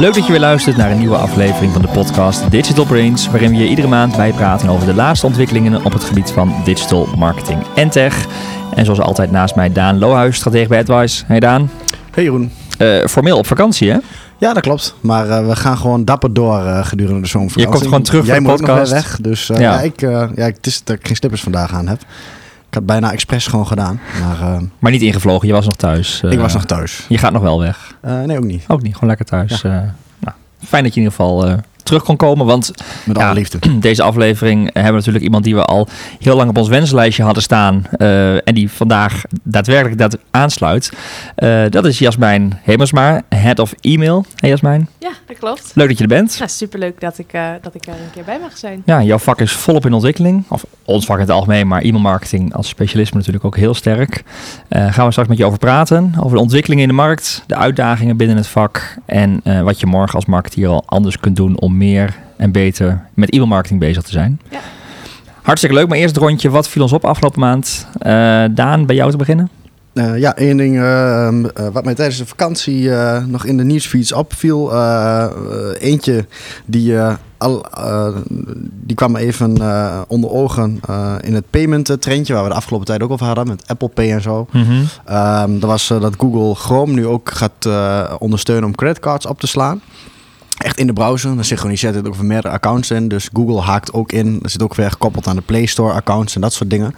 Leuk dat je weer luistert naar een nieuwe aflevering van de podcast Digital Brains, waarin we je iedere maand bijpraten over de laatste ontwikkelingen op het gebied van digital marketing en tech. En zoals altijd naast mij Daan Lohuis, stratege bij AdWise. Hey Daan. Hey Jeroen. Uh, formeel op vakantie hè? Ja, dat klopt. Maar uh, we gaan gewoon dapper door uh, gedurende de zomervakantie. Je komt gewoon terug Jij voor de podcast. Jij weg, dus ja. ja. ik, ja, het is dat ik geen slippers vandaag aan heb. Ik had bijna expres gewoon gedaan. Maar, maar niet ingevlogen, je was nog thuis. ik was nog thuis. Je gaat nog wel weg? nee, ook niet. Ook niet, gewoon lekker thuis. Ja. nou, fijn dat je in ieder geval terug kon komen. Want met alle liefde. Deze aflevering hebben we natuurlijk iemand die we al heel lang op ons wenslijstje hadden staan. Uh, en die vandaag daadwerkelijk dat aansluit. Uh, dat is Jasmijn Hemersma, Head of E-mail. Hey Jasmijn. Ja, dat klopt. Leuk dat je er bent. Ja, superleuk dat ik, uh, dat ik er een keer bij mag zijn. Ja, jouw vak is volop in ontwikkeling. Of ons vak in het algemeen, maar e-mail marketing als specialisme natuurlijk ook heel sterk. gaan we straks met je over praten. Over de ontwikkelingen in de markt, de uitdagingen binnen het vak. En wat je morgen als marketeer al anders kunt doen om meer en beter met e-mailmarketing bezig te zijn. Ja. Hartstikke leuk, maar eerst het rondje. Wat viel ons op afgelopen maand? Uh, Daan, bij jou te beginnen? Uh, ja, één ding uh, wat mij tijdens de vakantie nog in de nieuwsfeeds opviel. eentje die, al, die kwam even onder ogen in het payment trendje, waar we de afgelopen tijd ook over hadden, met Apple Pay en zo. Mm -hmm. dat was dat Google Chrome nu ook gaat ondersteunen om creditcards op te slaan echt in de browser. Dan synchroniseert het ook voor meerdere accounts in. Dus Google haakt ook in. Er zit ook weer gekoppeld aan de Play Store accounts en dat soort dingen.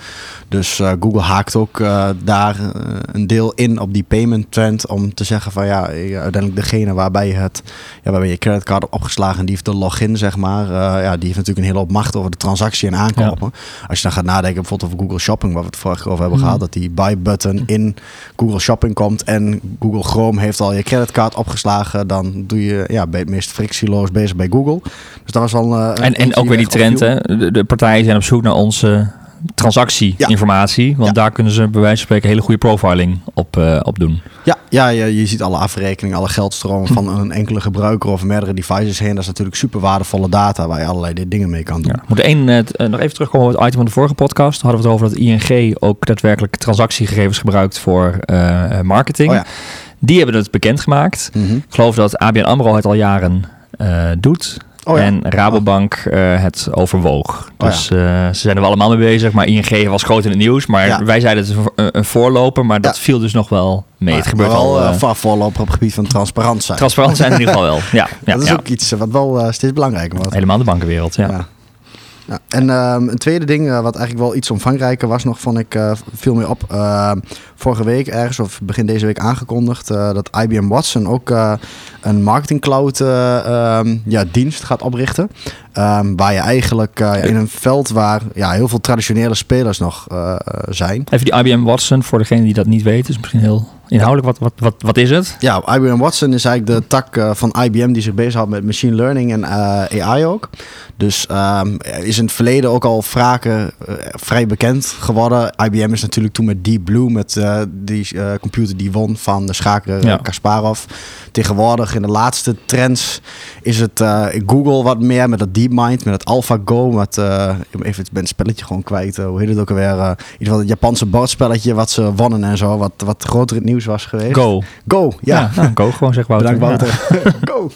Dus uh, Google haakt ook uh, daar uh, een deel in op die payment trend. Om te zeggen van ja, uiteindelijk degene waarbij je het, ja, waarbij je creditcard op opgeslagen, die heeft de login, zeg maar. ja, die heeft natuurlijk een hele hoop macht over de transactie en aankopen. Ja. Als je dan gaat nadenken bijvoorbeeld over Google Shopping, waar we het vorige over hebben mm. gehad. Dat die buy button in Google Shopping komt en Google Chrome heeft al je creditcard opgeslagen. Dan doe je ja, bij het frictieloos bezig bij Google. Dus dat was al. Uh, en en ook weer die trend, hè? De, de, partijen zijn op zoek naar onze transactieinformatie. Ja. Want ja. daar kunnen ze bij wijze van spreken hele goede profiling op, uh, op doen. Ja, ja, je, je ziet alle afrekeningen, alle geldstromen van een enkele gebruiker of meerdere devices heen. Dat is natuurlijk super waardevolle data waar je allerlei dingen mee kan doen. Ja. Moet één uh, nog even terugkomen op het item van de vorige podcast. Hadden we het over dat ING ook daadwerkelijk transactiegegevens gebruikt voor uh, marketing. Oh ja. Die hebben het bekendgemaakt. Mm -hmm. Ik geloof dat ABN AMRO het al jaren doet. Oh ja. En Rabobank uh, het overwoog. Oh dus oh ja. uh, ze zijn er wel allemaal mee bezig. Maar ING was groot in het nieuws. Maar ja. wij zeiden het een, een voorloper. Maar dat viel dus nog wel mee. Maar, het gebeurt wel al. Uh, voorloper op het gebied van transparant zijn. Transparant zijn in ieder geval wel. Ja, dat is ook iets wat wel steeds belangrijker wordt. Helemaal de bankenwereld, ja. En um, een tweede ding, uh, wat eigenlijk wel iets omvangrijker was nog, vond ik uh, veel meer op. Uh, vorige week ergens, of begin deze week aangekondigd, dat IBM Watson ook een marketing cloud um, ja, dienst gaat oprichten. Um, waar je eigenlijk in een veld waar ja, heel veel traditionele spelers nog zijn. Even die IBM Watson, voor degene die dat niet weten, is misschien heel inhoudelijk, wat, wat, wat, wat is het? Ja, IBM Watson is eigenlijk de tak uh, van IBM die zich bezighoudt met machine learning en AI ook. Dus um, is in het verleden ook al vaker vrij bekend geworden. IBM is natuurlijk toen met Deep Blue, met die computer die won van de schaker ja. Kasparov. Tegenwoordig in de laatste trends is het Google wat meer met het DeepMind, met het AlphaGo. Met, even ben het spelletje gewoon kwijt. hoe heet het ook alweer? in ieder geval het Japanse bordspelletje wat ze wonnen en zo. Wat, wat groter het nieuws was geweest. Go. Go, ja. ja nou, go gewoon, zeg Wouter. Bedankt, Wouter. Ja. go.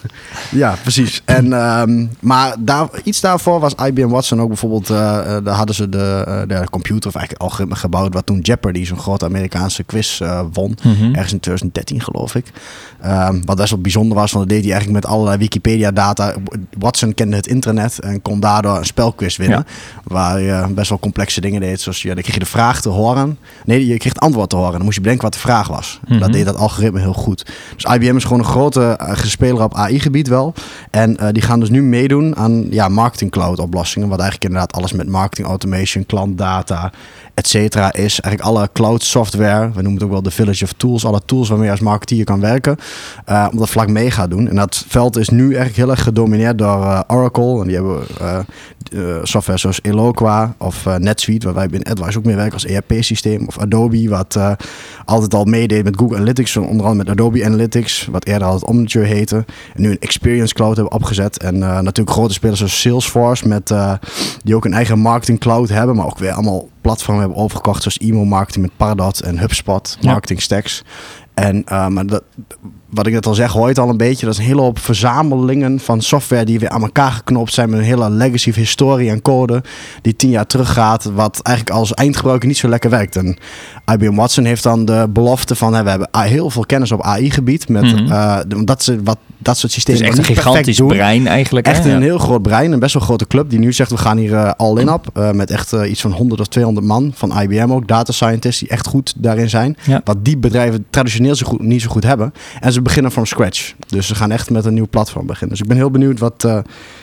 Ja, precies. En, um, maar daar, iets daarvoor was IBM Watson ook bijvoorbeeld... Uh, daar hadden ze de, uh, de computer of eigenlijk algoritme gebouwd... wat toen Jeopardy, zo'n grote Amerikaanse quiz, uh, won. Mm -hmm. Ergens in 2013, geloof ik. Um, wat best wel bijzonder was, want dat deed hij eigenlijk met allerlei Wikipedia-data. Watson kende het internet en kon daardoor een spelquiz winnen. Ja. Waar je best wel complexe dingen deed. Zoals je, dan kreeg je de vraag te horen. Nee, je kreeg het antwoord te horen. Dan moest je bedenken wat de vraag was. Mm -hmm. Dat deed dat algoritme heel goed. Dus IBM is gewoon een grote uh, speler op AI-gebied wel. En uh, die gaan dus nu meedoen aan ja, marketing cloud oplossingen. Wat eigenlijk inderdaad alles met marketing automation, klantdata, et cetera is. Eigenlijk alle cloud software. We noemen het ook wel de village of tools. Alle tools waarmee je als marketeer kan werken. Uh, om dat vlak mee gaat doen. En dat veld is nu eigenlijk heel erg gedomineerd door Oracle. En die hebben software zoals Eloqua of NetSuite. Waar wij binnen AdWise ook mee werken als ERP-systeem. Of Adobe, wat altijd al meedeed met Google Analytics, onder andere met Adobe Analytics, wat eerder altijd Omniture heette. En nu een Experience Cloud hebben opgezet. En natuurlijk grote spelers zoals Salesforce, met, die ook een eigen marketing cloud hebben, maar ook weer allemaal platformen hebben overgekocht, zoals e-mail marketing met Pardot en HubSpot, marketing stacks. En uh, maar dat, wat ik net al zeg, hoort al een beetje. Dat is een hele hoop verzamelingen van software die weer aan elkaar geknopt zijn met een hele legacy historie en code die tien jaar teruggaat, wat eigenlijk als eindgebruiker niet zo lekker werkt. En IBM Watson heeft dan de belofte van, hè, we hebben heel veel kennis op AI-gebied, met mm -hmm. uh, dat ze wat dat soort systemen dus echt een gigantisch brein eigenlijk. Echt hè? een heel groot brein, een best wel grote club die nu zegt we gaan hier uh, all in op, uh, met echt iets van 100 of 200 man van IBM ook, data scientists die echt goed daarin zijn. Ja. Wat die bedrijven traditioneel zo goed, niet zo goed hebben. En ze beginnen from scratch. Dus ze gaan echt met een nieuw platform beginnen. Dus ik ben heel benieuwd wat, uh,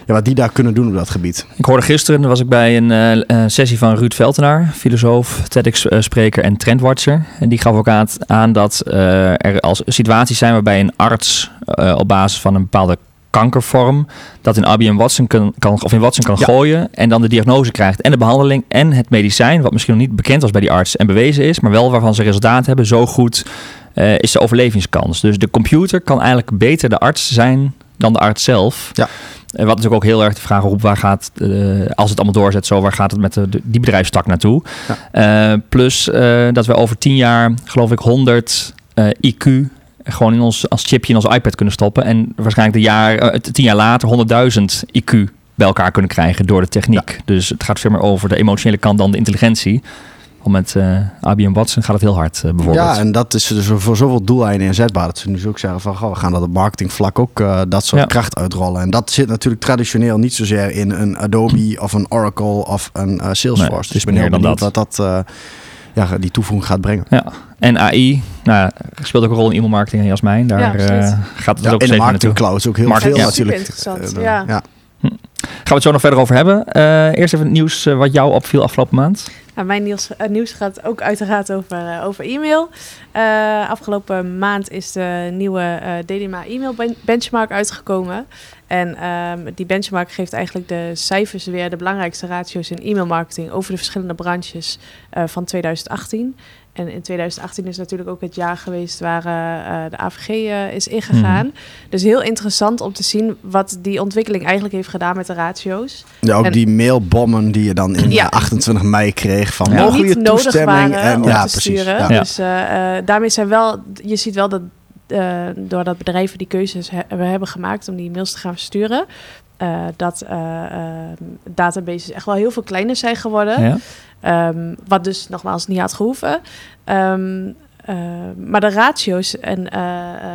ja, wat die daar kunnen doen op dat gebied. Ik hoorde gisteren, was ik bij een uh, sessie van Ruud Veltenaar, filosoof, TEDx-spreker en trendwatcher. En die gaf ook aan, aan dat er als situaties zijn waarbij een arts op basis van een bepaalde kankervorm dat in IBM Watson kan, kan of in Watson kan Ja. gooien en dan de diagnose krijgt en de behandeling en het medicijn wat misschien nog niet bekend was bij die arts en bewezen is, maar wel waarvan ze resultaat hebben zo goed eh, is de overlevingskans. Dus de computer kan eigenlijk beter de arts zijn dan de arts zelf. Ja. Wat natuurlijk ook heel erg de vraag op waar gaat, eh, als het allemaal doorzet zo, waar gaat het met de, die bedrijfstak naartoe? Eh, plus dat we over tien jaar, geloof ik, 100 eh, IQ gewoon in ons, als chipje in ons iPad kunnen stoppen. En waarschijnlijk de jaar, tien jaar later 100.000 IQ bij elkaar kunnen krijgen door de techniek. Dus het gaat veel meer over de emotionele kant dan de intelligentie. Om met eh IBM Watson gaat het heel hard, eh, bijvoorbeeld. Ja, en dat is dus voor zoveel doeleinden inzetbaar. Dat ze nu ook zeggen van, goh, we gaan dat op marketingvlak ook eh, dat soort Ja. kracht uitrollen. En dat zit natuurlijk traditioneel niet zozeer in een Adobe of een Oracle of een eh, Salesforce. Nee, het dus ik ben heel benieuwd dat. wat dat eh, ja, die toevoeging gaat brengen. Ja, en AI nou, ja, speelt ook een rol in e-mailmarketing en Jasmijn. Daar Ja, gaat het Ja, ook in de marketing cloud is ook heel Marketing, veel ja. natuurlijk. Interessant, ja. ja. Gaan we het zo nog verder over hebben. Eh, eerst even het nieuws wat jou opviel afgelopen maand. Nou, mijn nieuws, eh, nieuws gaat ook uiteraard over, eh, over e-mail. Eh, afgelopen maand is de nieuwe DDMA e-mail ben- benchmark uitgekomen. En ehm, die benchmark geeft eigenlijk de cijfers weer, de belangrijkste ratio's in e-mailmarketing over de verschillende branches van 2018. En in 2018 is natuurlijk ook het jaar geweest waar eh, eh, de AVG eh, is ingegaan. Dus heel interessant om te zien wat die ontwikkeling eigenlijk heeft gedaan met de ratio's. Ja, ook En- die mailbommen die je dan in Ja. eh, 28 mei kreeg van Ja. mogen je nodig toestemming waren en om ja, te precies. sturen. Ja. Dus eh, eh, daarmee zijn wel, je ziet wel dat eh, doordat bedrijven die keuzes hebben gemaakt om die mails te gaan versturen, eh, dat eh, eh, databases echt wel heel veel kleiner zijn geworden. Ja. Ehm, wat dus nogmaals niet had gehoeven. Ehm, eh, maar de ratio's en,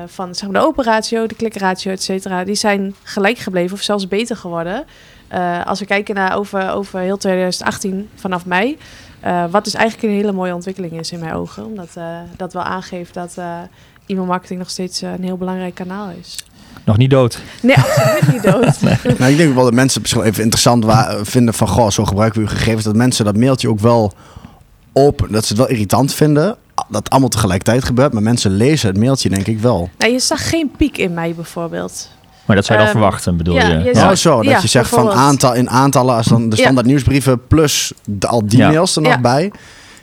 van zeg maar, de open ratio, de klikratio, et cetera, die zijn gelijk gebleven of zelfs beter geworden. Als we kijken naar over, over heel 2018 vanaf mei. wat dus eigenlijk een hele mooie ontwikkeling is in mijn ogen. Omdat dat wel aangeeft dat e-mailmarketing nog steeds een heel belangrijk kanaal is. Nog niet dood. Nee, absoluut niet dood. Nou, ik denk wel dat mensen het misschien even interessant vinden van, goh, zo gebruiken we uw gegevens. Dat mensen dat mailtje ook wel open, dat ze het wel irritant vinden. Dat allemaal tegelijkertijd gebeurt, maar mensen lezen het mailtje denk ik wel. Nou, je zag geen piek in mei bijvoorbeeld. Maar dat zou je dan Ehm, verwachten, bedoel ja, je? Ja, zou- zo, dat ja, je zegt van aantal in aantallen, als dan de Ja. standaard nieuwsbrieven plus de, al die Ja. mails er nog Ja. bij.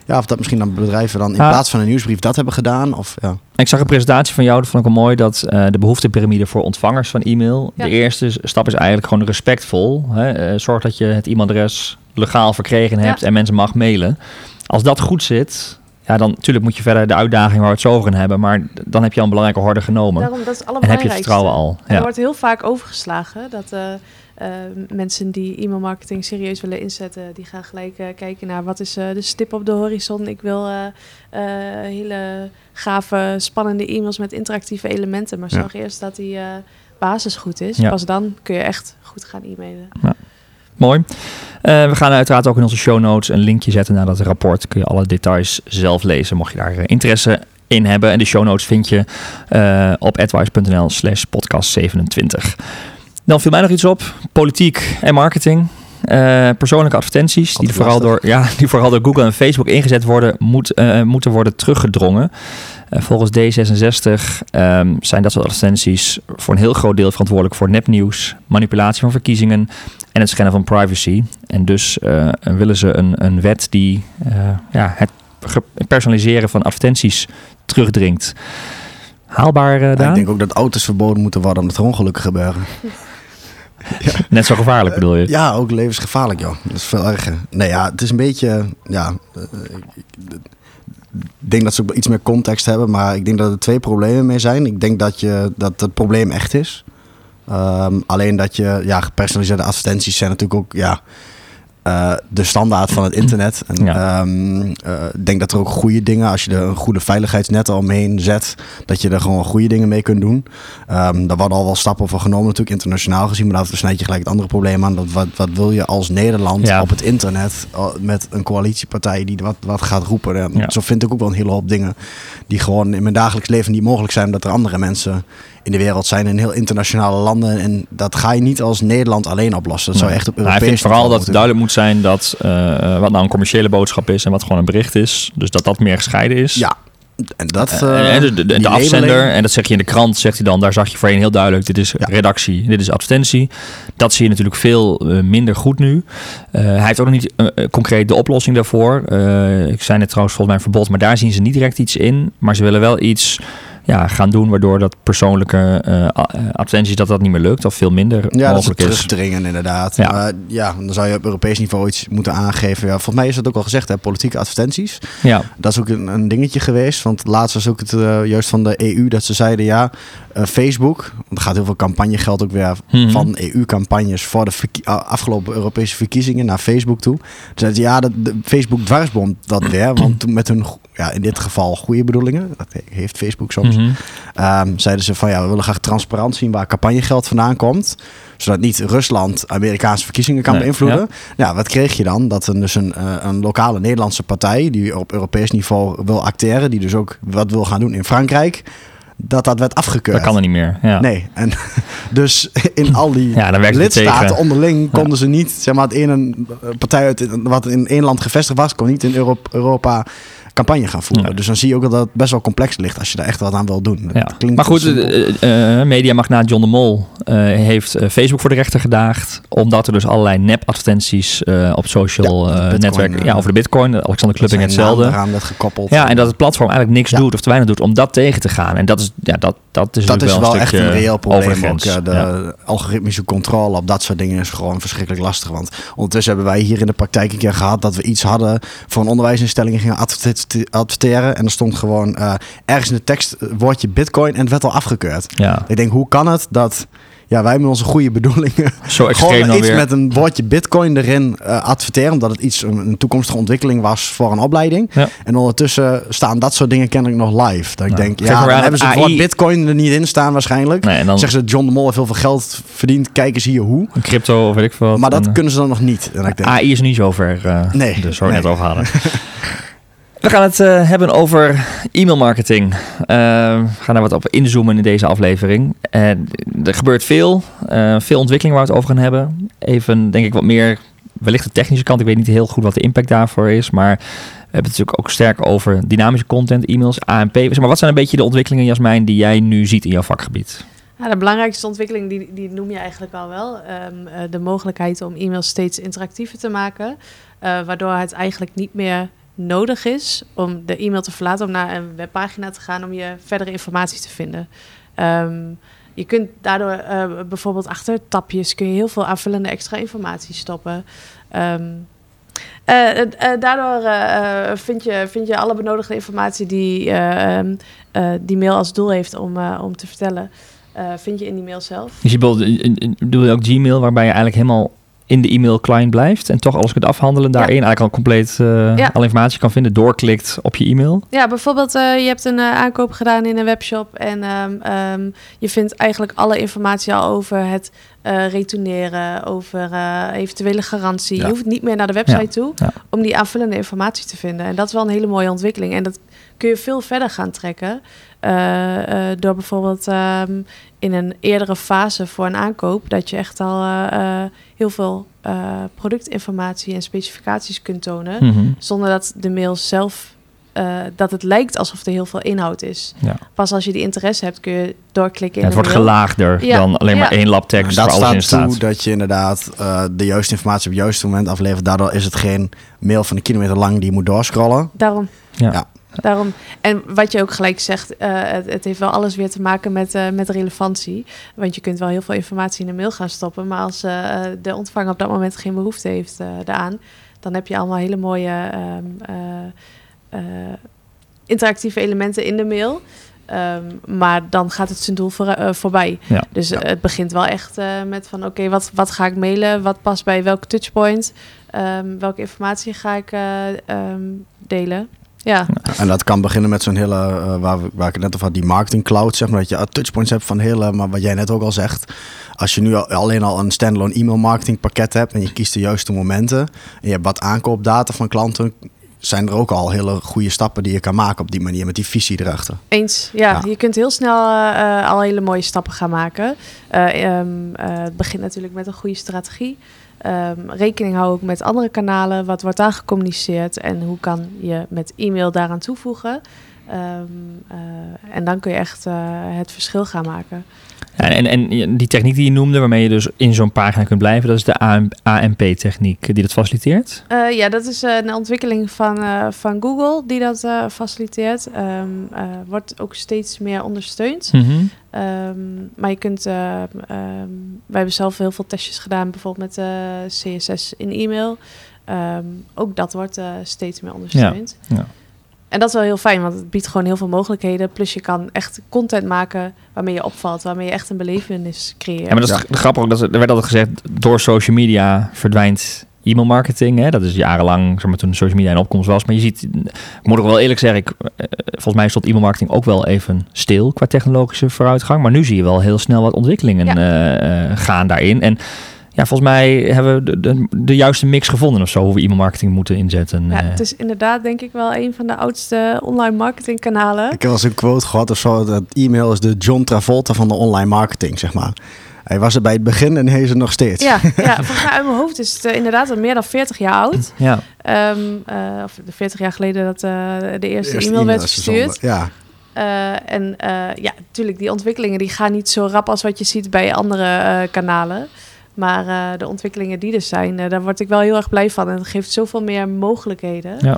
Ja, of dat misschien dan bedrijven dan in plaats van een nieuwsbrief dat hebben gedaan. Of, ja. Ik zag een presentatie van jou, dat vond ik wel mooi, dat eh, de behoeftepyramide voor ontvangers van e-mail. Ja. De eerste stap is eigenlijk gewoon respectvol. Hè? Eh, zorg dat je het e-mailadres legaal verkregen hebt Ja. en mensen mag mailen. Als dat goed zit, ja, dan natuurlijk moet je verder de uitdaging waar we het zo over gaan hebben. Maar dan heb je al een belangrijke horde genomen. Daarom, dat is het en heb je het vertrouwen al. En Er Ja. wordt heel vaak overgeslagen dat eh, mensen die e-mailmarketing serieus willen inzetten, die gaan gelijk eh, kijken naar wat is eh, de stip op de horizon. Ik wil eh, hele gave, spannende e-mails met interactieve elementen. Maar Ja. zorg eerst dat die basis goed is. Ja. Pas dan kun je echt goed gaan e-mailen. Mooi. Eh, we gaan uiteraard ook in onze show notes een linkje zetten naar dat rapport. Kun je alle details zelf lezen, mocht je daar interesse in hebben. En de show notes vind je op advice.nl slash podcast 27. Dan viel mij nog iets op. Politiek en marketing. Eh, persoonlijke advertenties die vooral, door, ja, die vooral door Google en Facebook ingezet worden, moet, eh, moeten worden teruggedrongen. Eh, volgens D66 ehm, zijn dat soort advertenties voor een heel groot deel verantwoordelijk voor nepnieuws, manipulatie van verkiezingen en het schenden van privacy. En dus eh, willen ze een, een wet die eh, ja, het personaliseren van advertenties terugdringt. Haalbaar, eh Ja, Daan? ik denk ook dat auto's verboden moeten worden omdat er ongelukken gebeuren. Net zo gevaarlijk bedoel je? Ja, ook levensgevaarlijk, joh. Dat is veel erger. Nee, ja, het is een beetje... Ja, eh, ik- denk dat ze ook iets meer context hebben, maar ik denk dat er twee problemen mee zijn. Ik denk dat, je, dat het probleem echt is. Um, alleen dat je, ja, gepersonaliseerde advertenties zijn natuurlijk ook, ja, uh, de standaard van het internet. En ja. um, uh, denk dat er ook goede dingen, als je er een goede veiligheidsnet omheen zet, dat je er gewoon goede dingen mee kunt doen. Um, daar worden al wel stappen voor genomen, natuurlijk internationaal gezien. Maar dan snijd je gelijk het andere probleem aan. Dat wat, wat wil je als Nederland ja. op het internet met een coalitiepartij die wat, wat gaat roepen? En ja. Zo vind ik ook wel een hele hoop dingen die gewoon in mijn dagelijks leven niet mogelijk zijn, omdat er andere mensen in de wereld zijn in heel internationale landen. En dat ga je niet als Nederland alleen oplossen. Dat zou echt op Europees nou, Ik vind vooral dat het duidelijk moet zijn dat uh, wat nou een commerciële boodschap is en wat gewoon een bericht is. Dus dat dat meer gescheiden is. Ja, en dat, uh, de, de, de afzender, en dat zeg je in de krant, zegt hij dan, daar zag je voorheen heel duidelijk, dit is ja. redactie, dit is advertentie. Dat zie je natuurlijk veel minder goed nu. Uh, hij heeft ook nog niet concreet de oplossing daarvoor. ik zei net trouwens volgens mij verbod, maar daar zien ze niet direct iets in. Maar ze willen wel iets ja, gaan doen, waardoor dat persoonlijke uh, advertenties dat dat niet meer lukt of veel minder ja, mogelijk dat is. terugdringen inderdaad. Ja. Maar ja, dan zou je op Europees niveau iets moeten aangeven. Ja, volgens mij is dat ook al gezegd, hè, politieke advertenties. Ja. Dat is ook een, een dingetje geweest, want laatst was ook het uh, juist van de EU dat ze zeiden ja, Facebook, want er gaat heel veel campagnegeld ook weer mm-hmm. van EU-campagnes voor de afgelopen Europese verkiezingen naar Facebook toe. Dus ja, dat, de Facebook dwarsbond dat weer, want toen met hun ja, in dit geval goede bedoelingen. Dat heeft Facebook soms. Um, zeiden ze van ja, we willen graag transparant zien waar campagnegeld vandaan komt. Zodat niet Rusland Amerikaanse verkiezingen kan nee, beïnvloeden. Ja. ja. wat kreeg je dan? Dat een, dus een, uh, een lokale Nederlandse partij die op Europees niveau wil acteren, die dus ook wat wil gaan doen in Frankrijk dat dat werd afgekeurd. Dat kan er niet meer. Ja. Nee. En dus in al die ja, lidstaten onderling konden ze niet, zeg maar, het ene partij uit wat in één land gevestigd was, kon niet in Europa campagne gaan voeren. Ja. Dus dan zie je ook dat het best wel complex ligt als je daar echt wat aan wil doen. Ja. Klinkt maar goed, uh, mediamagnaat John de Mol uh, heeft Facebook voor de rechter gedaagd. Omdat er dus allerlei nep-advertenties op social ja, netwerken... Ja, over de bitcoin. Alexander Klupping hetzelfde. Eraan werd gekoppeld. Ja, en dat het platform eigenlijk niks doet of te weinig doet om dat tegen te gaan. En dat is, ja, dat, dat is, dat is wel, echt een reëel probleem. Ook, de ja. algoritmische controle op dat soort dingen is gewoon verschrikkelijk lastig. Want ondertussen hebben wij hier in de praktijk een keer gehad dat we iets hadden voor een onderwijsinstelling gingen adverteren. En er stond gewoon uh, ergens in de tekst woordje bitcoin en het werd al afgekeurd. Ja. Ik denk, hoe kan het dat ja, wij met onze goede bedoelingen Zo gewoon iets weer. met een woordje bitcoin erin uh, adverteren. Omdat het iets, een, een, toekomstige ontwikkeling was voor een opleiding. Ja. En ondertussen staan dat soort dingen kennelijk nog live. Dat ik denk, ja, dan hebben ze het woord bitcoin er niet in staan waarschijnlijk. Nee, en dan zeggen ze, John de Mol heeft heel veel geld verdiend. Kijk eens hier hoe. Een crypto of weet ik veel. Maar dat en, kunnen ze dan nog niet. En ik denk, AI is niet zover. Uh, nee. Dus hoor nee. net over halen. We gaan het uh, hebben over e-mail marketing. Uh, we gaan daar wat op inzoomen in deze aflevering. Er gebeurt veel, veel ontwikkeling waar we het over gaan hebben. Even, denk ik, wat meer, wellicht de technische kant. Ik weet niet heel goed wat de impact daarvoor is, maar we hebben het natuurlijk ook sterk over dynamische content, e-mails, ANP. Maar wat zijn een beetje de ontwikkelingen, Jasmijn, die jij nu ziet in jouw vakgebied? Ja, de belangrijkste ontwikkeling, die, die noem je eigenlijk al wel. Um, de mogelijkheid om e-mails steeds interactiever te maken. waardoor het eigenlijk niet meer nodig is om de e-mail te verlaten, om naar een webpagina te gaan om je verdere informatie te vinden. Um, je kunt daardoor uh, bijvoorbeeld achter tapjes kun je heel veel aanvullende extra informatie stoppen. Um, daardoor vind, je, vind je alle benodigde informatie die um, die mail als doel heeft om, om te vertellen, vind je in die mail zelf. Dus je bedoel je ook Gmail, waarbij je eigenlijk helemaal in de e-mail client blijft en toch alles kunt afhandelen daarin. Ja. Eigenlijk al compleet uh, ja. alle informatie kan vinden, doorklikt op je e-mail. Ja, bijvoorbeeld uh, je hebt een uh, aankoop gedaan in een webshop en um, um, je vindt eigenlijk alle informatie al over het retourneren, over eventuele garantie. Ja. Je hoeft niet meer naar de website toe om die aanvullende informatie te vinden. En dat is wel een hele mooie ontwikkeling. En dat kun je veel verder gaan trekken. Uh, uh, door bijvoorbeeld um, in een eerdere fase voor een aankoop, dat je echt al uh, heel veel productinformatie en specificaties kunt tonen, mm -hmm. zonder dat de mail zelf. dat het lijkt alsof er heel veel inhoud is. Ja. Pas als je die interesse hebt, kun je doorklikken. Ja, in het wordt mail. gelaagder ja. dan alleen maar één lab tekst. dat staat in toe staat. dat je inderdaad de juiste informatie op het juiste moment aflevert. Daardoor is het geen mail van een kilometer lang die je moet doorscrollen. Daarom. Ja. Daarom, en wat je ook gelijk zegt, uh, het, het, heeft wel alles weer te maken met, uh, met relevantie. Want je kunt wel heel veel informatie in een mail gaan stoppen, maar als uh, de ontvanger op dat moment geen behoefte heeft daaraan, dan heb je allemaal hele mooie interactieve elementen in de mail. Ehm, maar dan gaat het zijn doel voor, uh, voorbij. Ja. Dus het begint wel echt met van oké, wat, wat ga ik mailen? Wat past bij welke touchpoint? Um, welke informatie ga ik um, delen? Ja. En dat kan beginnen met zo'n hele, uh, waar, waar ik het net over had, die marketing cloud, zeg maar, dat je touchpoints hebt van hele, maar wat jij net ook al zegt, als je nu alleen al een standalone e-mail marketing pakket hebt en je kiest de juiste momenten en je hebt wat aankoopdata van klanten, zijn er ook al hele goede stappen die je kan maken op die manier met die visie erachter. Eens, ja. Je kunt heel snel uh, al hele mooie stappen gaan maken. Uh, um, het begint natuurlijk met een goede strategie. Um, rekening houden met andere kanalen. Wat wordt daar gecommuniceerd en hoe kan je met e-mail daaraan toevoegen? Um, uh, en dan kun je echt uh, het verschil gaan maken. Ja, en, en die techniek die je noemde, waarmee je dus in zo'n pagina kunt blijven, dat is de AMP-techniek die dat faciliteert? Uh, ja, dat is een ontwikkeling van, van Google die dat faciliteert. Um, wordt ook steeds meer ondersteund. Mm -hmm. Um, maar je kunt, wij hebben zelf heel veel testjes gedaan, bijvoorbeeld met CSS in e-mail. Um, ook dat wordt steeds meer ondersteund. Ja, ja. En dat is wel heel fijn, want het biedt gewoon heel veel mogelijkheden. Plus je kan echt content maken waarmee je opvalt, waarmee je echt een belevenis creëert. Ja, maar dat is ja. grappig, dat er werd altijd gezegd, door social media verdwijnt e-mail marketing. Hè? Dat is jarenlang, zeg maar, toen social media in opkomst was. Maar je ziet, ik moet ook wel eerlijk zeggen, ik, eh, volgens mij stond e-mail marketing ook wel even stil qua technologische vooruitgang. Maar nu zie je wel heel snel wat ontwikkelingen ja. uh, uh, gaan daarin. En ja, volgens mij hebben we de, de, de, juiste mix gevonden of zo, hoe we e-mail marketing moeten inzetten. Ja, het is inderdaad denk ik wel een van de oudste online marketing kanalen. Ik heb als een quote gehad of zo, dat e-mail is de John Travolta van de online marketing, zeg maar. Hij was er bij het begin en hij is er nog steeds. Ja, ja volgens mij uit mijn hoofd is het uh, inderdaad al meer dan 40 jaar oud. Ja. Um, uh, of de 40 jaar geleden dat uh, de eerste, e-mail werd verstuurd. Ja. en ja, natuurlijk, die ontwikkelingen die gaan niet zo rap als wat je ziet bij andere kanalen. Maar de ontwikkelingen die er zijn, daar word ik wel heel erg blij van. En het geeft zoveel meer mogelijkheden. Ja.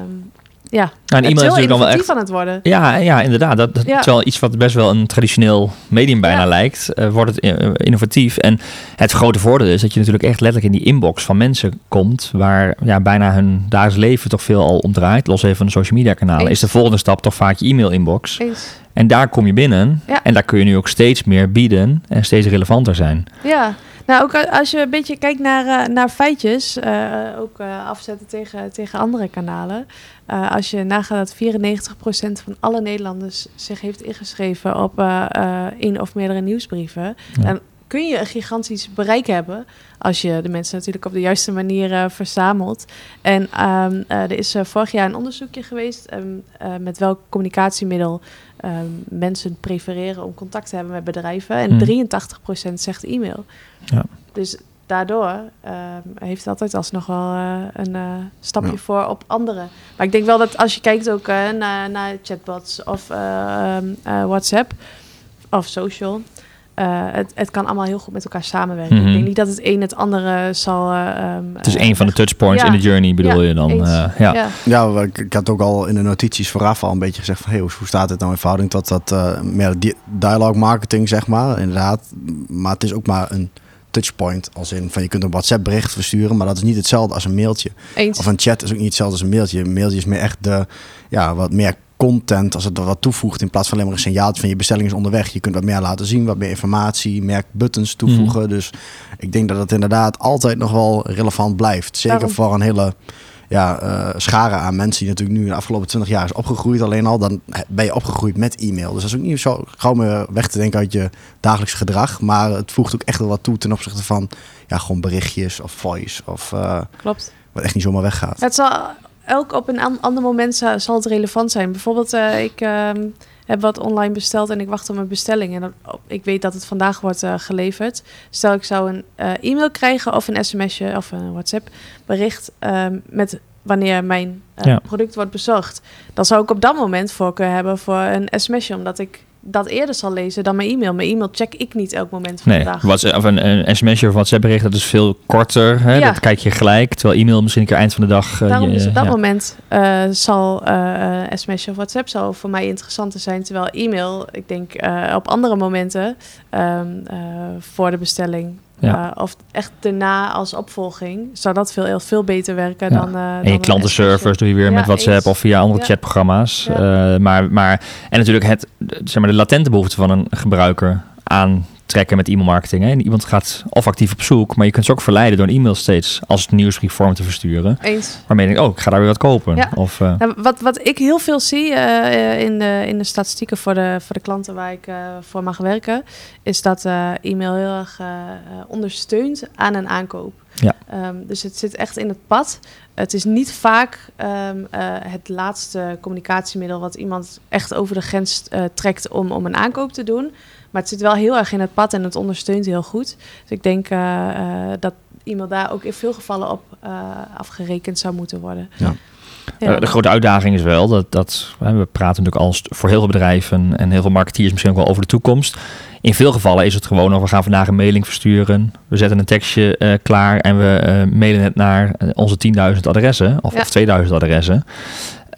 Um, ja, nou, een e-mail is natuurlijk dan wel echt aan het worden. Ja, ja inderdaad. Dat, dat ja. is wel iets wat best wel een traditioneel medium bijna ja. lijkt. Uh, wordt het uh, innovatief. En het grote voordeel is dat je natuurlijk echt letterlijk in die inbox van mensen komt. Waar ja, bijna hun dagelijks leven toch veel al om draait. Los even van de social media kanalen. Eens. Is de volgende stap toch vaak je e-mail inbox. Eens. En daar kom je binnen. Ja. En daar kun je nu ook steeds meer bieden. En steeds relevanter zijn. Ja. Nou, ook als je een beetje kijkt naar, uh, naar feitjes, uh, ook uh, afzetten tegen, tegen andere kanalen. als je nagaat dat 94% van alle Nederlanders zich heeft ingeschreven op één of meerdere nieuwsbrieven, ja. dan kun je een gigantisch bereik hebben als je de mensen natuurlijk op de juiste manier verzamelt. En um, er is vorig jaar een onderzoekje geweest um, met welk communicatiemiddel um, mensen prefereren om contact te hebben met bedrijven. En hmm. 83% zegt e-mail. Ja. Dus daardoor uh, heeft het altijd alsnog wel uh, een uh, stapje ja. voor op anderen. Maar ik denk wel dat als je kijkt ook naar, naar chatbots of ehm, WhatsApp of social... Het, het, kan allemaal heel goed met elkaar samenwerken. Mm -hmm. Ik denk niet dat het een het andere zal. Um, het is een van de touchpoints ja. in de journey, bedoel ja, je dan? ja. ja, ja. ik, ik, had ook al in de notities vooraf al een beetje gezegd van hey, hoe staat het nou in verhouding tot dat meer dialogue marketing, zeg maar. Inderdaad. Maar het is ook maar een touchpoint. Als in van je kunt een WhatsApp bericht versturen, maar dat is niet hetzelfde als een mailtje. Eens. Of een chat is ook niet hetzelfde als een mailtje. Een mailtje is meer echt de, ja, wat meer content als het er wat toevoegt in plaats van alleen maar een signaal van je bestelling is onderweg. Je kunt wat meer laten zien, wat meer informatie, merkbuttons toevoegen. Mm. Dus ik denk dat het inderdaad altijd nog wel relevant blijft. Zeker Daarom. voor een hele ja, uh, scharen aan mensen die natuurlijk nu de afgelopen 20 jaar is opgegroeid. Alleen al, dan ben je opgegroeid met e-mail. Dus dat is ook niet zo gauw meer weg te denken uit je dagelijks gedrag. Maar het voegt ook echt wel wat toe ten opzichte van ja, gewoon berichtjes of voice. Of, uh, Klopt. Wat echt niet zomaar weggaat. Het zal elk op een ander moment zal het relevant zijn. Bijvoorbeeld, uh, ik ehm, heb wat online besteld en ik wacht op mijn bestelling. En dan, ik weet dat het vandaag wordt uh, geleverd. Stel ik zou een uh, e-mail krijgen of een sms'je of een WhatsApp bericht um, met wanneer mijn ja. product wordt bezorgd. Dan zou ik op dat moment voorkeur hebben voor een sms'je, omdat ik dat eerder zal lezen dan mijn e-mail. Mijn e-mail check ik niet elk moment van nee, de dag. WhatsApp, of een, een sms'je of WhatsApp bericht, dat is veel korter. Hè? Ja. Dat kijk je gelijk. Terwijl e-mail misschien een keer eind van de dag... Uh, Daarom is op dat ja. moment uh, zal uh, sms'je of WhatsApp zal voor mij interessanter zijn. Terwijl e-mail, ik denk op andere momenten um, voor de bestelling Ja. of echt daarna als opvolging zou dat veel, veel beter werken dan. en je klantenservice doe je weer met WhatsApp of via andere chatprogramma's. maar, maar, en natuurlijk het, zeg maar, de latente behoefte van een gebruiker aan trekken met e-mailmarketing. En iemand gaat of actief op zoek, maar je kunt ze ook verleiden door een e-mail steeds als het nieuwsbriefvorm te versturen. Eens. Waarmee je denkt, oh, ik ga daar weer wat kopen. Ja. Of, uh... nou, wat, wat ik heel veel zie uh, in, de, in de statistieken voor de, voor de klanten waar ik uh, voor mag werken, is dat e-mail heel erg ondersteunt aan een aankoop. Ja. Um, dus het zit echt in het pad. Het is niet vaak um, het laatste communicatiemiddel wat iemand echt over de grens trekt om, om een aankoop te doen. Maar het zit wel heel erg in het pad en het ondersteunt heel goed. Dus ik denk uh, uh, dat iemand daar ook in veel gevallen op uh, afgerekend zou moeten worden. Ja. Ja. de grote uitdaging is wel dat, dat we praten natuurlijk al voor heel veel bedrijven en heel veel marketeers misschien ook wel over de toekomst. In veel gevallen is het gewoon of we gaan vandaag een mailing versturen. We zetten een tekstje uh, klaar en we uh, mailen het naar onze 10.000 adressen of, ja. of 2000 adressen.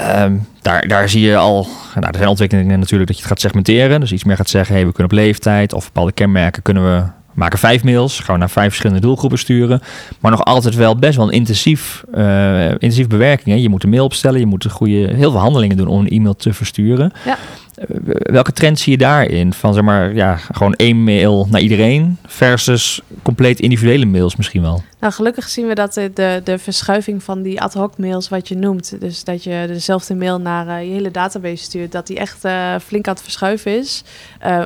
Um, daar, daar zie je al, nou, er zijn ontwikkelingen natuurlijk dat je het gaat segmenteren. Dus iets meer gaat zeggen, hey, we kunnen op leeftijd of bepaalde kenmerken kunnen we maken vijf mails, gaan we naar vijf verschillende doelgroepen sturen. Maar nog altijd wel best wel een intensief, uh, intensief bewerking. Hè. Je moet een mail opstellen, je moet goede, heel veel handelingen doen om een e-mail te versturen. Ja. Uh, welke trend zie je daarin? Van zeg maar, ja, gewoon één mail naar iedereen versus compleet individuele mails misschien wel? Nou, gelukkig zien we dat de, de, verschuiving van die ad hoc mails, wat je noemt, dus dat je dezelfde mail naar uh, je hele database stuurt, dat die echt flink aan het verschuiven is,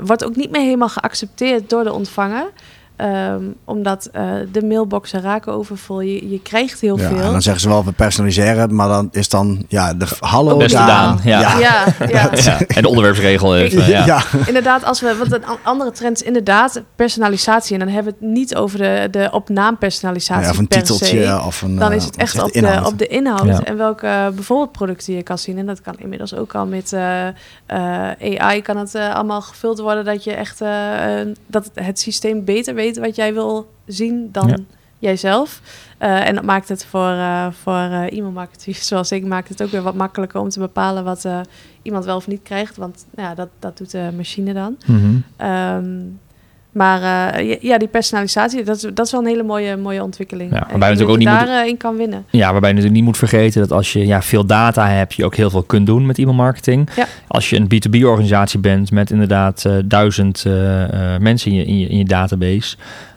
wordt ook niet meer helemaal geaccepteerd door de ontvanger. Um, omdat uh, de mailboxen raken overvol. Je, je krijgt heel ja, veel. En dan zeggen ze wel, we personaliseren. Maar dan is dan, ja, de hallo Beste Daan. Ja. Ja. Ja, ja. En de onderwerpsregel even. Ja. Inderdaad, als we, wat een andere trend is inderdaad personalisatie. En dan hebben we het niet over de, de op naam personalisatie of een per titeltje. Se. Of een, dan is het echt op de, op de inhoud. En welke bijvoorbeeld producten je kan zien. En dat kan inmiddels ook al met uh, uh, AI kan het uh, allemaal gevuld worden. Dat je echt, dat het systeem beter weet wat jij wil zien dan ja. jijzelf. Uh, en dat maakt het voor, uh, voor uh, e-mailmarketeers zoals ik, maakt het ook weer wat makkelijker om te bepalen wat iemand wel of niet krijgt. Want nou ja, dat, dat doet de machine dan. Mm -hmm. um, maar ja, die personalisatie, dat is, dat is wel een hele mooie, mooie ontwikkeling. Ja, waarbij je natuurlijk ook niet daarin moet, kan winnen. Ja, waarbij je natuurlijk niet moet vergeten dat als je ja, veel data hebt, je ook heel veel kunt doen met e-mailmarketing. Ja. Als je een B2B-organisatie bent met inderdaad duizend mensen in je, in je, in je database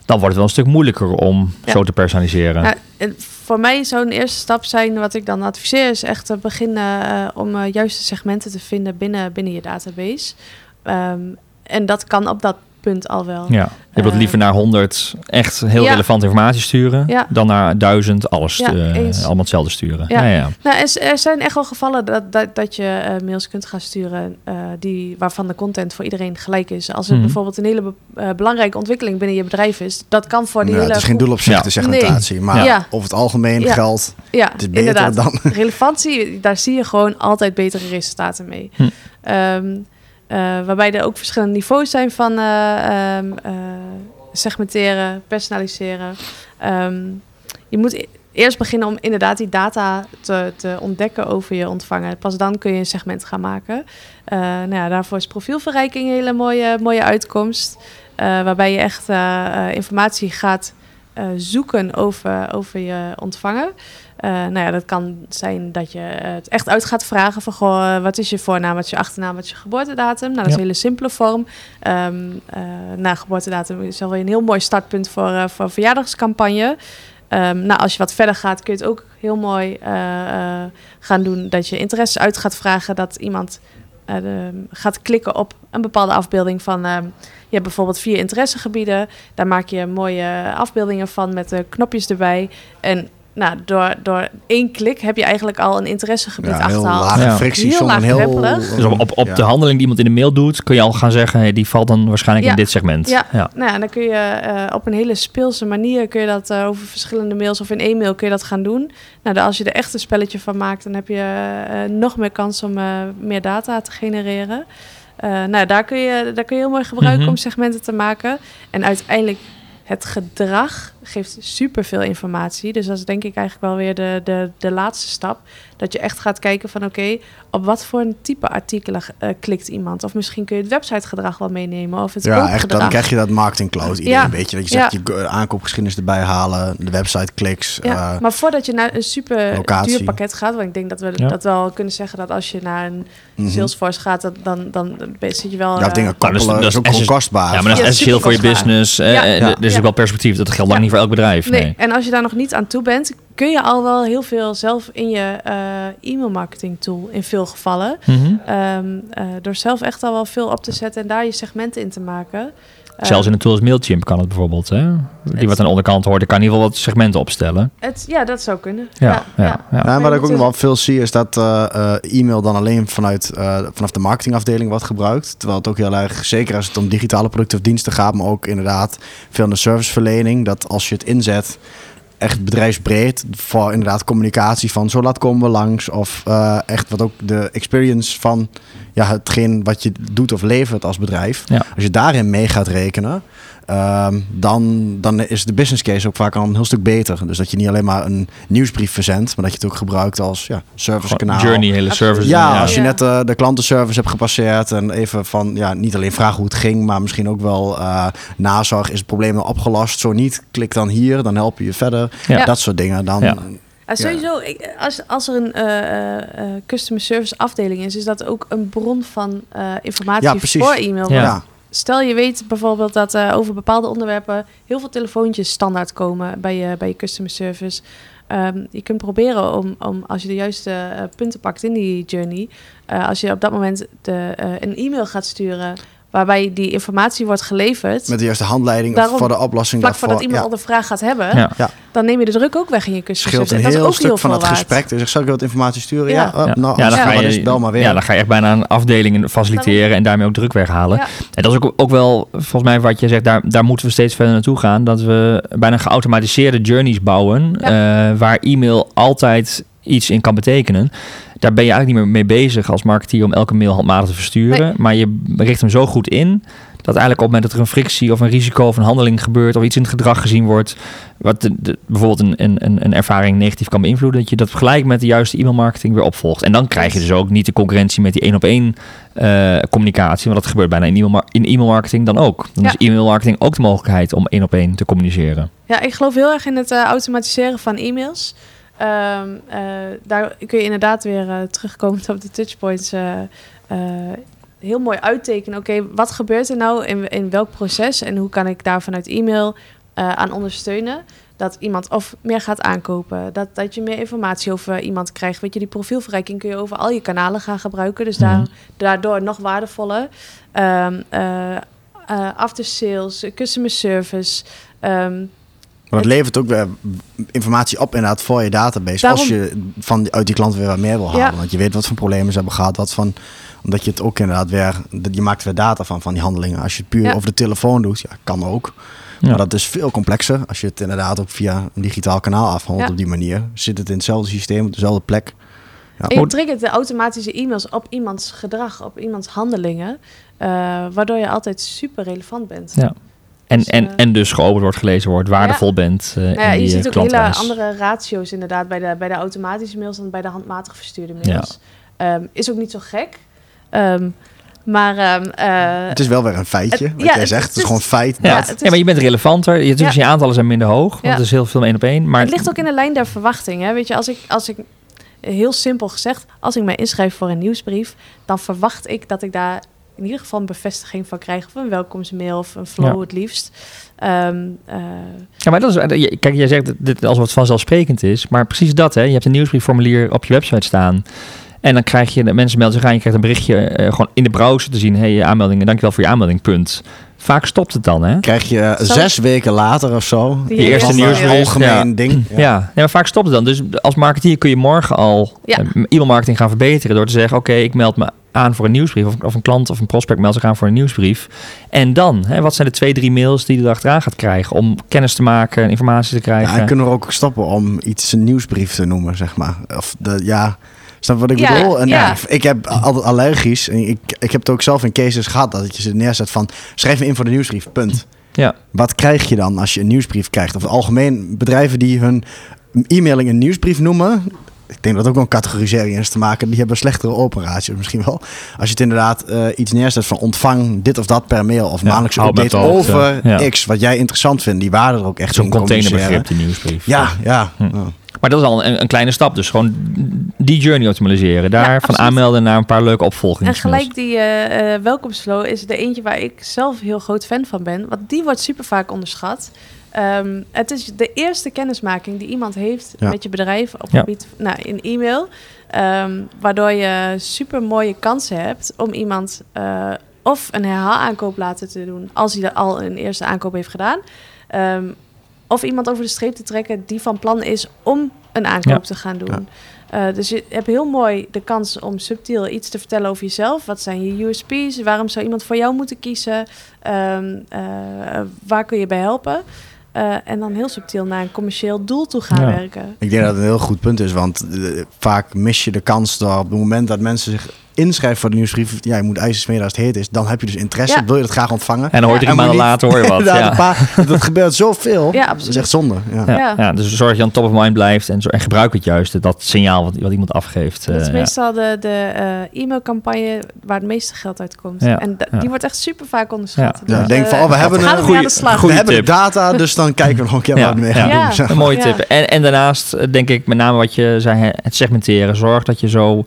dan wordt het wel een stuk moeilijker om ja. zo te personaliseren. Ja, voor mij zou een eerste stap zijn, wat ik dan adviseer, is echt te beginnen om juiste segmenten te vinden binnen, binnen je database. Um, en dat kan op dat punt al wel. Ja, je wilt liever naar 100 echt heel ja. relevante informatie sturen, ja. dan naar 1000 alles ja, uh, allemaal hetzelfde sturen. Ja. Ja, ja. Nou, er, er, zijn echt wel gevallen dat, dat, dat je uh, mails kunt gaan sturen uh, die, waarvan de content voor iedereen gelijk is. Als er Mhm. bijvoorbeeld een hele be- belangrijke ontwikkeling binnen je bedrijf is, dat kan voor die Ja, hele het is geen doel op zich, Ja. de segmentatie. Nee. Maar Ja. over het algemeen Ja. geldt, Ja, het is beter inderdaad. dan... Relevantie, daar zie je gewoon altijd betere resultaten mee. Hm. Ehm, eh, waarbij er ook verschillende niveaus zijn van eh, ehm, eh, segmenteren, personaliseren. Ehm, je moet e- eerst beginnen om inderdaad die data te, te ontdekken over je ontvanger. Pas dan kun je een segment gaan maken. Eh, nou ja, daarvoor is profielverrijking een hele mooie, mooie uitkomst. Eh, waarbij je echt eh, eh, informatie gaat eh, zoeken over, over je ontvanger. Eh, nou ja, dat kan zijn dat je het echt uit gaat vragen van goh, eh, wat is je voornaam, wat is je achternaam, wat is je geboortedatum. Nou, dat is Ja. een hele simpele vorm. Ehm eh na geboortedatum is wel weer een heel mooi startpunt voor, voor een verjaardagscampagne. Ehm, nou, als je wat verder gaat, kun je het ook heel mooi gaan doen dat je interesse uit gaat vragen, dat iemand gaat klikken op een bepaalde afbeelding van. ehm, je hebt bijvoorbeeld vier interessegebieden. Daar maak je mooie afbeeldingen van met de knopjes erbij. En nou, door, door één klik heb je eigenlijk al een interessegebied Ja, heel achterhaald. lage Ja. frictie, Heel heel... laagdrempelig. Dus op, op, op Ja. de handeling die iemand in de mail doet, kun je al gaan zeggen, hey, die valt dan waarschijnlijk Ja. in dit segment. Ja. ja. Nou ja, en dan kun je eh, op een hele speelse manier kun je dat eh, over verschillende mails of in één mail kun je dat gaan doen. Nou, dan als je er echt een spelletje van maakt, dan heb je eh, nog meer kans om eh, meer data te genereren. Eh, nou, daar kun, je, daar kun je heel mooi gebruiken Mhm. om segmenten te maken. En uiteindelijk het gedrag geeft superveel informatie. Dus dat is denk ik eigenlijk wel weer de, de, de laatste stap. Dat je echt gaat kijken van oké, op wat voor een type artikelen uh, klikt iemand. Of misschien kun je het websitegedrag wel meenemen. Of het ja, echt, dan krijg je dat marketing cloud idee ja. een beetje. Dat je zegt, je aankoopgeschiedenis erbij halen, de website kliks. Ja, uh, maar voordat je naar een super locatie. duur pakket gaat, want ik denk dat we dat wel kunnen zeggen dat als je naar een mm Salesforce gaat, dan, dan, dan zit je wel... Ja, dingen koppelen, dat is, dat is ook kostbaar. Ja, maar dat is essentieel voor je business. Er is ook wel perspectief. Dat geldt lang niet voor elk bedrijf. Nee. en als je daar nog niet aan toe bent, kun je al wel heel veel zelf in je uh, e-mail marketing tool in veel gevallen. Mhm. Ehm, eh, door zelf echt al wel veel op te zetten en daar je segmenten in te maken. Zelfs in een tool als Mailchimp kan het bijvoorbeeld. Hè? Die wat aan de onderkant hoort, kan in ieder geval wat segmenten opstellen. Het, ja, dat zou kunnen. Ja, ja, ja. ja. Nou, wat ik ook nog wel veel zie, is dat uh, e-mail dan alleen vanuit, uh, vanaf de marketingafdeling wordt gebruikt. Terwijl het ook heel erg, zeker als het om digitale producten of diensten gaat, maar ook inderdaad veel in de serviceverlening, dat als je het inzet echt bedrijfsbreed voor inderdaad communicatie van zo laat komen we langs. Of uh, echt wat ook de experience van ja, hetgeen wat je doet of levert als bedrijf. Ja. Als je daarin mee gaat rekenen, Ehm, dan, dan is de business case ook vaak al een heel stuk beter. Dus dat je niet alleen maar een nieuwsbrief verzendt, maar dat je het ook gebruikt als ja, servicekanaal. Journey, hele service. Ja, als je net uh, de klantenservice hebt gepasseerd en even van ja, niet alleen vragen hoe het ging, maar misschien ook wel uh, nazorg, is het probleem al opgelost? Zo niet, klik dan hier, dan help je je verder. Dat soort dingen. Dan, ja. sowieso, als, als er een uh, customer service afdeling is, is dat ook een bron van informatie voor e-mail. Ja stel je weet bijvoorbeeld dat uh, over bepaalde onderwerpen heel veel telefoontjes standaard komen bij je, bij je customer service. Um, je kunt proberen om, om, als je de juiste uh, punten pakt in die journey, uh, als je op dat moment de, een e-mail gaat sturen waarbij die informatie wordt geleverd. Met de juiste handleiding voor de oplossing. Vlak voordat iemand al de vraag gaat hebben, ja. dan neem je de druk ook weg in je kussen. Scheelt een heel stuk van het gesprek. Dus ik zal ik wat informatie sturen? Ja, ja. Oh, nou, ja dan, ga je, bel maar weer. Ja, dan ga je echt bijna een afdelingen faciliteren en daarmee ook druk weghalen. En dat is ook, ook wel, volgens mij wat je zegt, daar, daar moeten we steeds verder naartoe gaan. Dat we bijna geautomatiseerde journeys bouwen, uh, waar e-mail altijd iets in kan betekenen. Daar ben je eigenlijk niet meer mee bezig als marketeer om elke mail handmatig te versturen. Maar je richt hem zo goed in dat eigenlijk op het moment dat er een frictie of een risico of een handeling gebeurt of iets in het gedrag gezien wordt, wat de, bijvoorbeeld een, een, een ervaring negatief kan beïnvloeden, dat je dat gelijk met de juiste e-mailmarketing weer opvolgt. En dan krijg je dus ook niet de concurrentie met die één op één uh, communicatie, want dat gebeurt bijna in e-mailmarketing in e-mailmarketing dan ook. Dan is e-mailmarketing ook de mogelijkheid om één op één te communiceren. Ja, ik geloof heel erg in het uh, automatiseren van e-mails. Um, uh, daar kun je inderdaad weer uh, terugkomen op de touchpoints. Uh, heel mooi uittekenen. Oké, wat gebeurt er nou in, in welk proces en hoe kan ik daar vanuit e-mail aan ondersteunen? Dat iemand of meer gaat aankopen, dat, dat je meer informatie over iemand krijgt. Weet je, die profielverrijking kun je over al je kanalen gaan gebruiken. Dus daar, mhm. daardoor nog waardevoller. Um, after sales, customer service. Um, maar dat levert ook weer informatie op inderdaad voor je database. Als je van, uit die klant weer wat meer wil halen. Want je weet wat voor problemen ze hebben gehad. Wat van, omdat je het ook inderdaad weer... Je maakt weer data van, van die handelingen. Als je het puur over de telefoon doet, ja, kan ook. Maar dat is veel complexer. Als je het inderdaad ook via een digitaal kanaal afhandelt op die manier. Zit het in hetzelfde systeem, op dezelfde plek. Ja. Je triggert de automatische e-mails op iemands gedrag, op iemands handelingen. Uh, waardoor je altijd super relevant bent. Ja. En, dus, en, uh, en dus geopend wordt, gelezen wordt, waardevol bent. Uh, nou ja, je ziet ook hele andere ratio's inderdaad bij de, bij de automatische mails dan bij de handmatig verstuurde mails. Ja. Um, is ook niet zo gek. Um, maar, um, uh, het is wel weer een feitje, het, wat ja, jij zegt. Het, is, gewoon feit. Ja, dat. ja, maar je bent relevanter. Je, ja. je aantallen zijn minder hoog, want het is heel veel één op één. Maar het ligt ook in de lijn der verwachting. Hè? Weet je, als ik, als ik heel simpel gezegd, als ik mij inschrijf voor een nieuwsbrief, dan verwacht ik dat ik daar in ieder geval een bevestiging van krijgen. Of een welkomstmail of een flow het liefst. Um, uh... Ja, maar dat is, eh, kijk, jij zegt dit als wat vanzelfsprekend is. Maar precies dat, hè. Je hebt een nieuwsbriefformulier op je website staan. En dan krijg je, de mensen melden zich aan, je krijgt een berichtje uh, gewoon in de browser te zien. hey, aanmeldingen, dankjewel voor je aanmelding, punt. Vaak stopt het dan, hè? Krijg je zes weken later of zo. Die, eerste nieuwsbrief. Algemeen ding. Ja. Ja. maar vaak stopt het dan. Dus als marketeer kun je morgen al ja. e-mailmarketing gaan verbeteren door te zeggen: Oké, ik meld me aan voor een nieuwsbrief. Of, of, een klant of een prospect meldt zich aan voor een nieuwsbrief. En dan, hè, wat zijn de twee, drie mails die je erachteraan gaat krijgen om kennis te maken, informatie te krijgen? Ja, en kunnen we ook stoppen om iets een nieuwsbrief te noemen, zeg maar. Of de, ja, snap wat ik bedoel? En ja. ik heb altijd allergisch. En ik, ik heb het ook zelf in cases gehad dat je ze neerzet van schrijf me in voor de nieuwsbrief, punt. Ja. Wat krijg je dan als je een nieuwsbrief krijgt? Of algemeen bedrijven die hun e-mailing een nieuwsbrief noemen, ik denk dat ook wel een categorisering is te maken. Die hebben slechtere open ratio's misschien wel. Als je het inderdaad uh, iets neerzet van ontvang dit of dat per mail of ja, maandelijks update over X, wat jij interessant vindt, die waarden er ook echt Zo'n containerbegrip, die nieuwsbrief. Ja, ja. Hm. Maar dat is al een, een, kleine stap. Dus gewoon die journey optimaliseren. Daar van aanmelden naar een paar leuke opvolgingen. En gelijk die uh, welkomstflow is er eentje waar ik zelf heel groot fan van ben. Want die wordt super vaak onderschat. Um, het is de eerste kennismaking die iemand heeft met je bedrijf op gebied nou, in e-mail. Um, waardoor je super mooie kansen hebt om iemand uh, of een herhaalaankoop laten te doen als hij al een eerste aankoop heeft gedaan. Um, of iemand over de streep te trekken die van plan is om een aankoop te gaan doen. Uh, dus je hebt heel mooi de kans om subtiel iets te vertellen over jezelf. Wat zijn je USP's? Waarom zou iemand voor jou moeten kiezen? Uh, waar kun je bij helpen? Uh, en dan heel subtiel naar een commercieel doel toe gaan werken. Ik denk dat het een heel goed punt is, want vaak mis je de kans dat op het moment dat mensen zich inschrijft voor de nieuwsbrief, ja, je moet ijzer smeden als het heet is, dan heb je dus interesse, wil je dat graag ontvangen. En dan hoort je drie maanden later hoor je wat. ja. Paar, dat gebeurt zoveel. Ja, absoluut. Dat is echt zonde. Ja. Ja. dus zorg dat je aan top of mind blijft en, zo, en gebruik het juist, dat signaal wat, wat iemand afgeeft. Dat is uh, meestal de, de uh, e-mailcampagne waar het meeste geld uit komt. En die wordt echt super vaak onderschat. Ja. Dus, denk van, oh, we hebben een goede, we hebben de data, dus dan kijken we nog een keer wat mee gaan doen. Een mooie tip. En, en daarnaast denk ik met name wat je zei, het segmenteren. Zorg dat je zo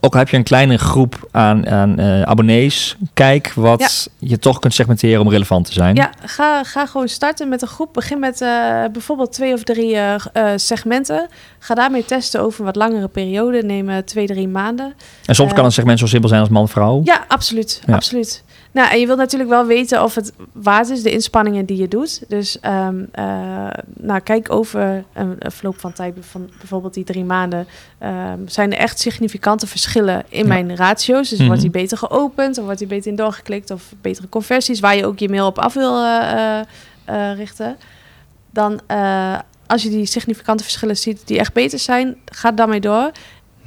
ook heb je een kleine groep aan, aan uh, abonnees, kijk wat je toch kunt segmenteren om relevant te zijn. Ja, ga, ga gewoon starten met een groep. Begin met uh, bijvoorbeeld twee of drie uh, segmenten. Ga daarmee testen over een wat langere periode. Neem twee, drie maanden. En soms kan een segment zo simpel zijn als man-vrouw. Ja, absoluut. Ja. absoluut. Nou, en je wilt natuurlijk wel weten of het waard is, de inspanningen die je doet. Dus um, uh, nou, kijk over een, een, verloop van tijd, van bijvoorbeeld die drie maanden. Um, zijn er echt significante verschillen in mijn ratio's? Dus wordt die mhm. beter geopend, of wordt die beter in doorgeklikt, of betere conversies, waar je ook je mail op af wil uh, uh, richten? Dan, als je die significante verschillen ziet die echt beter zijn, ga daarmee door.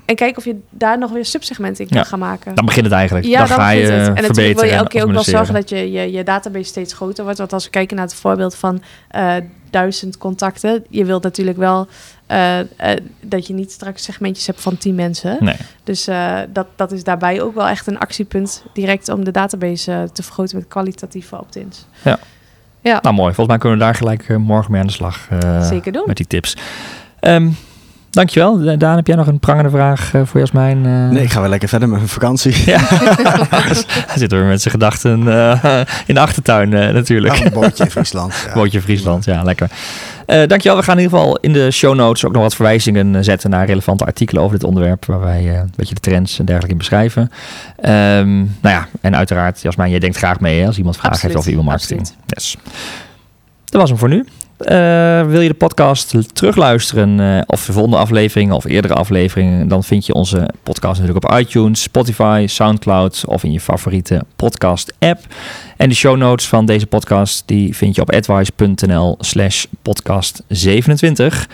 En kijk of je daar nog weer subsegmenten in kan gaan maken. Dan begint het eigenlijk. Ja, dan, ga je het. En natuurlijk wil je elke keer ook wel zorgen dat je, je, je database steeds groter wordt. Want als we kijken naar het voorbeeld van uh, duizend contacten. Je wilt natuurlijk wel uh, uh, dat je niet straks segmentjes hebt van tien mensen. Nee. Dus dat, dat is daarbij ook wel echt een actiepunt direct om de database te vergroten met kwalitatieve opt-ins. Ja. ja. Nou mooi. Volgens mij kunnen we daar gelijk morgen mee aan de slag. Zeker doen. Met die tips. Um, Dankjewel. Daan, heb jij nog een prangende vraag uh, voor Jasmijn? Uh... Nee, ik ga wel lekker verder met mijn vakantie. Ja. Hij zit er met zijn gedachten uh, in de achtertuin natuurlijk. Ja, een bootje in Friesland. Ja. Bootje in Friesland, ja, lekker. dankjewel. We gaan in ieder geval in de show notes ook nog wat verwijzingen zetten naar relevante artikelen over dit onderwerp. Waar wij een beetje de trends en dergelijke in beschrijven. Um, nou ja, en uiteraard, Jasmijn, jij denkt graag mee hè, als iemand vragen heeft over e-mailmarketing. Yes. Dat was hem voor nu. Uh, wil je de podcast terugluisteren uh, of de volgende afleveringen of eerdere afleveringen, dan vind je onze podcast natuurlijk op iTunes, Spotify, SoundCloud of in je favoriete podcast app. En de show notes van deze podcast die vind je op advice.nl slash podcast 27. Uh,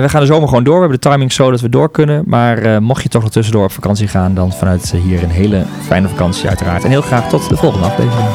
we gaan de zomer gewoon door. We hebben de timing zo dat we door kunnen. Maar mocht je toch nog tussendoor op vakantie gaan, dan vanuit hier een hele fijne vakantie uiteraard. En heel graag tot de volgende aflevering.